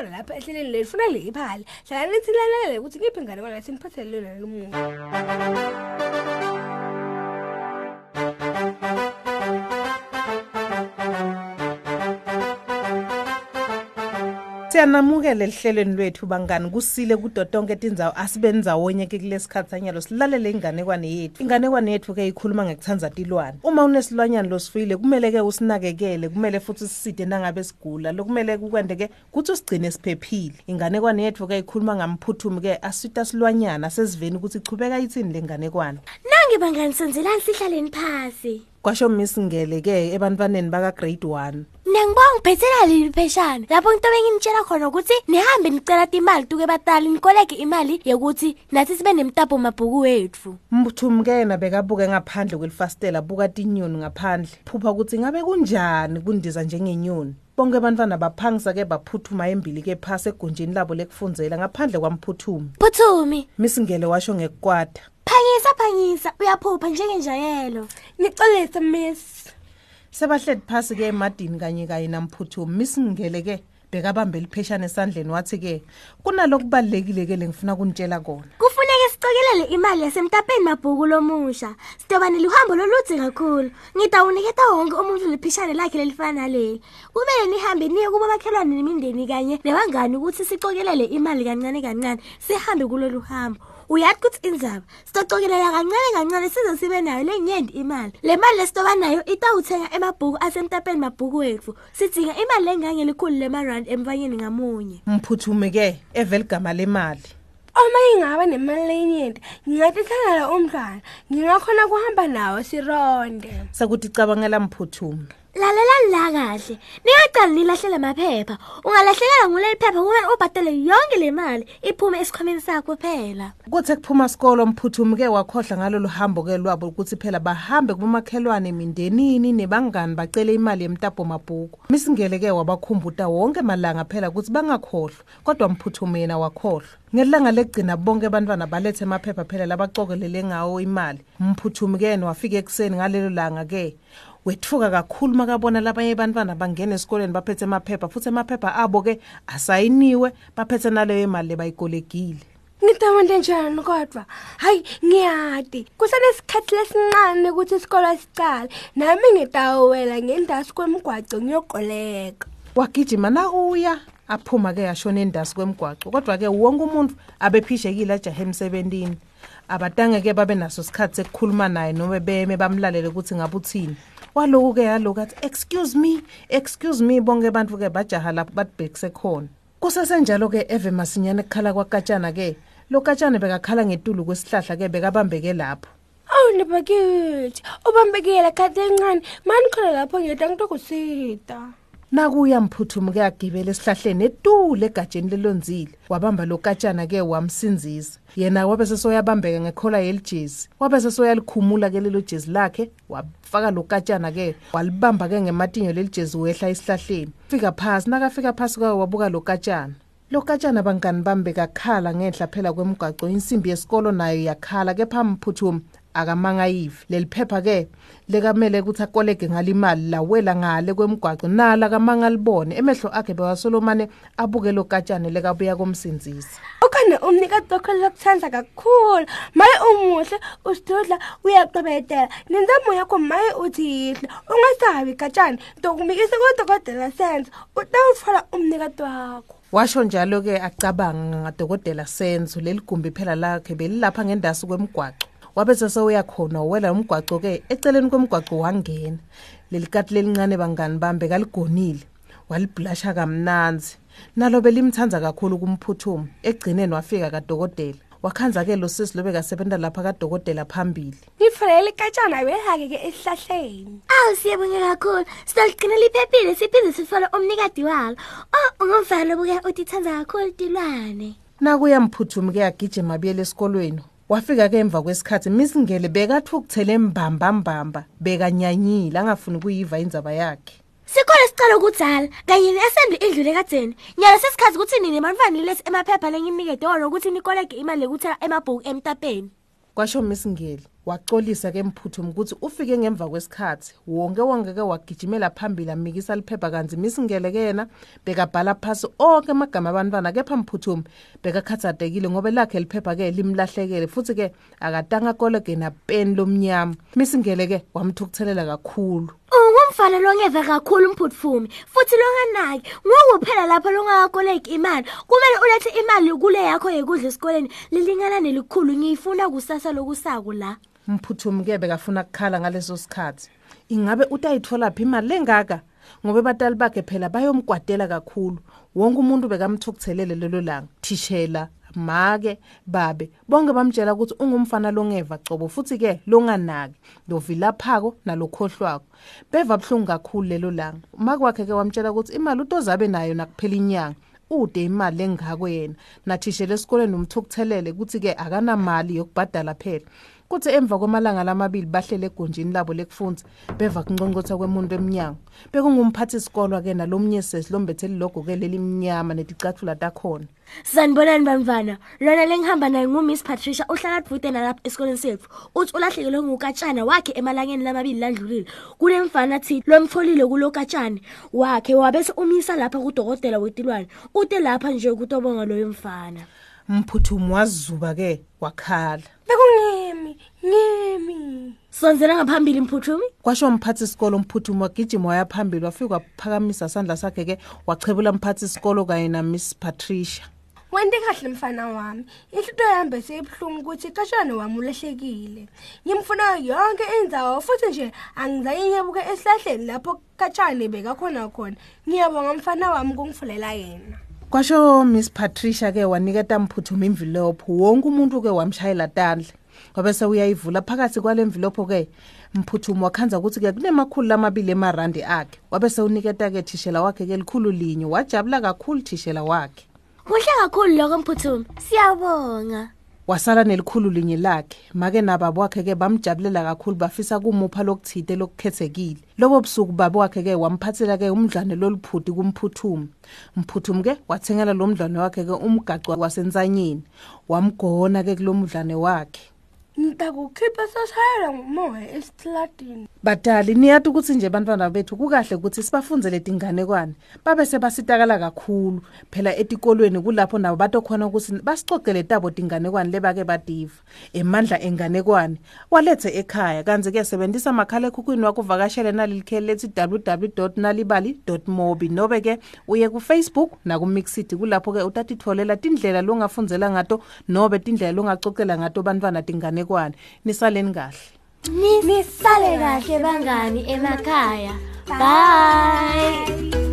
sehlangana lapha ehleleni lethu funa le iphali hlala nithi lalele ukuthi ngiphi ingane kwana siniphathele lona lomuntu Siyanamukela ehlelweni lwethu bangani kusile kudotonke tindzawo asibenzawonye ke kulesikhathi sanyalo silalele inganekwane yethu. Inganekwane yethu ke ikhuluma ngekuthandza tilwane. Uma unesilwanyana losifuyile kumele ke usinakekele kumele futhi siside nangabe sigula. Lokumele kukwende ke kuthi usigcine siphephile. Inganekwane yethu ke ikhuluma ngamphuthumi ke asita silwanyana seziveni ukuthi chubeka ithini le nganekwane. Nange bangani senzelani sihlaleni phasi? Kwasho miss ngele ke ebantwaneni baka grade 1 Nangibonga ngiphethela leli pheshana lapho into benginitshela khona ukuthi nihambe nicela imali tuke batali nikoleke imali yokuthi nathi sibe nemtapo mabhuku wethu. Mbuthumi ke yena bekabuke ngaphandle kwelifastela buka tinyoni ngaphandle. Phupha ukuthi ngabe kunjani kundiza njengenyoni. Bonke abantwana baphangisa ke baphuthuma embili ke phasi egunjini labo lekufundzela ngaphandle kwamphuthumi Phuthumi, misingele washo ngekukwata phangisa phangisa. Uyaphupha njengenjayelo. ngixolisa miss. Sebahledi phasi ke emadini kanye kanye namphuthumi misingele ke bekabambe lipheshana esandleni wathi ke kunalokubalekile ke lengifuna kunitshela kona sicokelele imali yasemtapeni mabhuku lomusha. Sidoba nelihambo loludze kakhulu. Ngidawuniketa wonke umuntu liphishane lakhe lelifana naleli. Kumele nihambe niye kuba makhelwane nemindeni kanye nebangani ukuthi sicokelele imali kancane kancane sihambe kulolu hambo. Uyathi ukuthi inzaba sicocekelela kancane kancane size sibe nayo lenyenti imali. Le mali lesitoba nayo itawuthenga emabhuku asemtapeni mabhuku wethu. Sidinga imali lengange likhulu lemarand emfanyeni ngamunye. mphuthumi ke evela igama lemali uma ingaba nemali lenyenti ngingathi hlangana umntwana. Ngingakhona kuhamba nawo sironde. Sekuthi cabangela mphuthumi Lalelani la kahle. Ningaqali nilahlele amaphepha. Ungalahlekela ngoleli phepha kumele ubhadale yonke le mali iphume esikhwameni sakho kuphela. kuthe kuphuma sikolo mphuthumi ke wakhohlwa ngalolu hambo ke lwabo ukuthi phela bahambe kumakhelwane emindenini nebangani bacele imali yemtapo mabhuku misingele ke wabakhumbuta wonke malanga phela ukuthi bangakhohlwa kodwa mphuthumi yena wakhohlwa ngelanga legcina bonke abantwana balethe amaphepha phela labacokelele ngawo imali mphuthumi ke wafika ekuseni ngalelo langa ke wethuka kakhulu makabona labanye abantwana bangena esikoleni baphethe amaphepha futhi amaphepha abo ke asayiniwe baphethe naleyo mali lebayikolekile. Ngidawonde njani kodwa? Hayi ngiyati kusenesikhathi lesincane ukuthi isikolo sicale nami ngidawela ngendasi kwemigwaco ngiyokoleka. Wagijima nakuya aphuma ke yashona endasi kwemgwaco. Kodwa ke wonke umuntu abephishekile ajahe emsebentini. Abatange ke babe naso isikhathi sekukhuluma naye noma beme bamlalele ukuthi ngabe uthini waloku ke yaloku athi excuse me excuse me bonke abantu ke bajaha lapho batibhekise khona. Kusesenjalo ke eve masinyane kukhala kwakatshana ke lo katshana bekakhala ngetulu kwesihlahla ke bekabambeke lapho. Awu nebakithi ubambekile khathi encane. Mani khona lapho ngiyeda ngitokusita nakuya mphuthumi ke agibele esihlahleni etule egajeni lelonzile. Wabamba lo katshana ke wamsinzisa. Yena wabe sesoyabambeka ngekhola yelijezi wabe sesoyalikhumula ke lelo jezi lakhe wafaka lo katshana ke walibamba ke ngematinyo lelijezi wehla esihlahleni. Fika phasi nakafika phasi kwawo wabuka lo katshana. Lo katshana bangani bambe kakhala ngenhla phela kwemgwaco insimbi yesikolo nayo yakhala kepha mphuthumi akamanga yive leli phepha ke lekamele ukuthi akolege ngalimali lawela ngale kwemgwaco nala kamanga libone emehlo akhe bewasolomane abuke lo katshane lekabuya komsinzisa ukhona umnika dokho lokuthanda kakhulu. Maye umuhle usidudla uyaqebetela nenzamo yakho maye uthi yihle ungasabi gatshani ntokumikise kodokotela senze utawutfola umnikati wakho. Washo njalo ke acabanga ngadokotela senzo. Leligumbi phela lakhe belilapha ngendasi kwemgwaco. Wabe sesewuya khona wela umgwaco ke eceleni kwemgwaco wangena lelikati lelincane bangani bambe kaligonile walibhulasha kamnanzi nalo belimthanza kakhulu kumphuthumi egcineni wafika kadokotela wakhanza ke lo sisi lobe kasebenta lapha kadokotela phambili ngifanele ikatshana behake ke esihlahleni Awu siyabonga kakhulu. Sizoligcina liphephile siphinde sithole umnikati walo. Oh, ungumfana buke utithanda kakhulu tilwane. nakuya mphuthumi ke agijima abuyele esikolweni wafika ke emva kwesikhathi misingele bekathi ukuthele mbambambamba bekanyanyile angafuni ukuyiva indzaba yakhe Sikhona sicela ukudzala kanye neassembly indlule kadzeni. Nyala sesikhazi ukuthi nini bantwana nilethe emaphepha lenginikede wona ukuthi nikolege imali yokuthenga emabhuku emtapeni. Kwasho misingeli waxolisa ke mphuthumi ukuthi ufike ngemva kwesikhathi wonke wongeke wagijimela phambili amikisa liphepha kanzi misingele kena bekabhala phasi onke amagama abantwana kepha mphuthumi bekakhathatekile ngoba lakhe liphepha ke limlahlekele futhi ke akatanga kolege napeni lomnyama. Misingele ke wamthukuthelela kakhulu. Ungumfana longeva kakhulu umphutfumi futhi longanaki. Ngokuphela lapho longakakoleki imali kumele ulethe imali kule yakho yekudla esikoleni lilingana nelikhulu. Ngiyifuna kusasa lokusako la. Mphuthumi ke bekafuna ukukhala ngaleso sikhathi. Ingabe utayithola phi imali? Lengaka ngoba abatali bakhe phela bayomgwadela kakhulu. Wonke umuntu bekamthukuthelele lelo langa. Thishela. Make babe. Bonke bamtshela ukuthi ungumfana longeva cobo futhi ke longanaki. Lovilaphako nalokhohlwako. Beva buhlungu kakhulu lelo langa. Makwakhe ke wamtshela ukuthi imali utozabe nayo nakuphela inyanga ude imali lengako yena nathishele esikoleni umthukuthelele ukuthi ke akanamali yokubhadala phela. Kuthi emva kwamalanga lamabili bahlele egonjini labo lekufundza beva kunconkotha kwemuntu eminyango bekungumphathi isikolo ke nalomnye sesi lombethe lilogo ke lelimnyama neticathulo takhona. Sanibonani bamfana. Lona lengihamba naye ngumiss patricia uhlala kude nalapha esikoleni sethu. Uthi ulahlekelwe ngukatshana wakhe emalangeni lamabili landlulile. Kunemfana thi lomtholile kulokatshani wakhe wabese umisa lapha kudokotela wetilwane. Ute lapha nje kutobonga loyo mfana. Mphuthumi wazuba ke wakhala. Bekungimi ngimi sonzela ngaphambili mphuthumi kwasho umphathi isikolo umphuthumi wagijima waya phambili wafika waphakamisa isandla sakhe ke wachebula umphathi isikolo kanye na miss patricia. Wente kahle mfana wami. Inhlito yami beseyibuhlungu ukuthi kashane wami ulehlekile ngimfuna yonke indzawo futhi nje angizange ngiyebuke esihlahleni lapho katshane bekakhona khona. Ngiyabonga mfana wami kungifulela yena. Kwasho miss patricia ke waniketa mphuthumi envelope wonke umuntu ke wamshayela tandla. Wabe sewuyayivula phakathi kwale envelope ke mphuthumi wakhanza ukuthi ke kunemakhulu lamabili emarandi akhe. Wabe sewuniketa ke thishela wakhe ke likhulu linye wajabula kakhulu thishela wakhe. Kuhle kakhulu lokho mphuthumi siyabonga. Wasala nelikhulu linye lakhe. Make nababo wakhe ke bamjabulela kakhulu bafisa kumupha lokuthide lokukhethekile. Lobo busuku babo wakhe ke wamphathela ke umdlwane loluphudi kumphuthumi mphuthumi ke wathengela lo mdlwane wakhe ke umgaco wasensanyeni. Wamgona ke kulomdlwane wakhe. Ntakukhipha More, eh? it's Latin. Badali niyathi ukuthi nje bantwana bethu kukahle ukuthi sibafundzele tinganekwane babe sebasitakala kakhulu. Phela etikolweni kulapho nabo batokhona ukuthi basicocele tabo tinganekwane lebake bativa emandla enganekwane walethe ekhaya kanzi ke sebenzisa makhala ekhukhwini wakho uvakashele nalilikheli lethi www nalibali mobi nobe ke uye ku-facebook naku-mixid kulapho ke utatitfolela tindlela longafundzela ngato nobe tindlela longacocela ngato bantwana tinganekwane. Nisaleni kahle. Nisale kahle bangani emakhaya. Bye.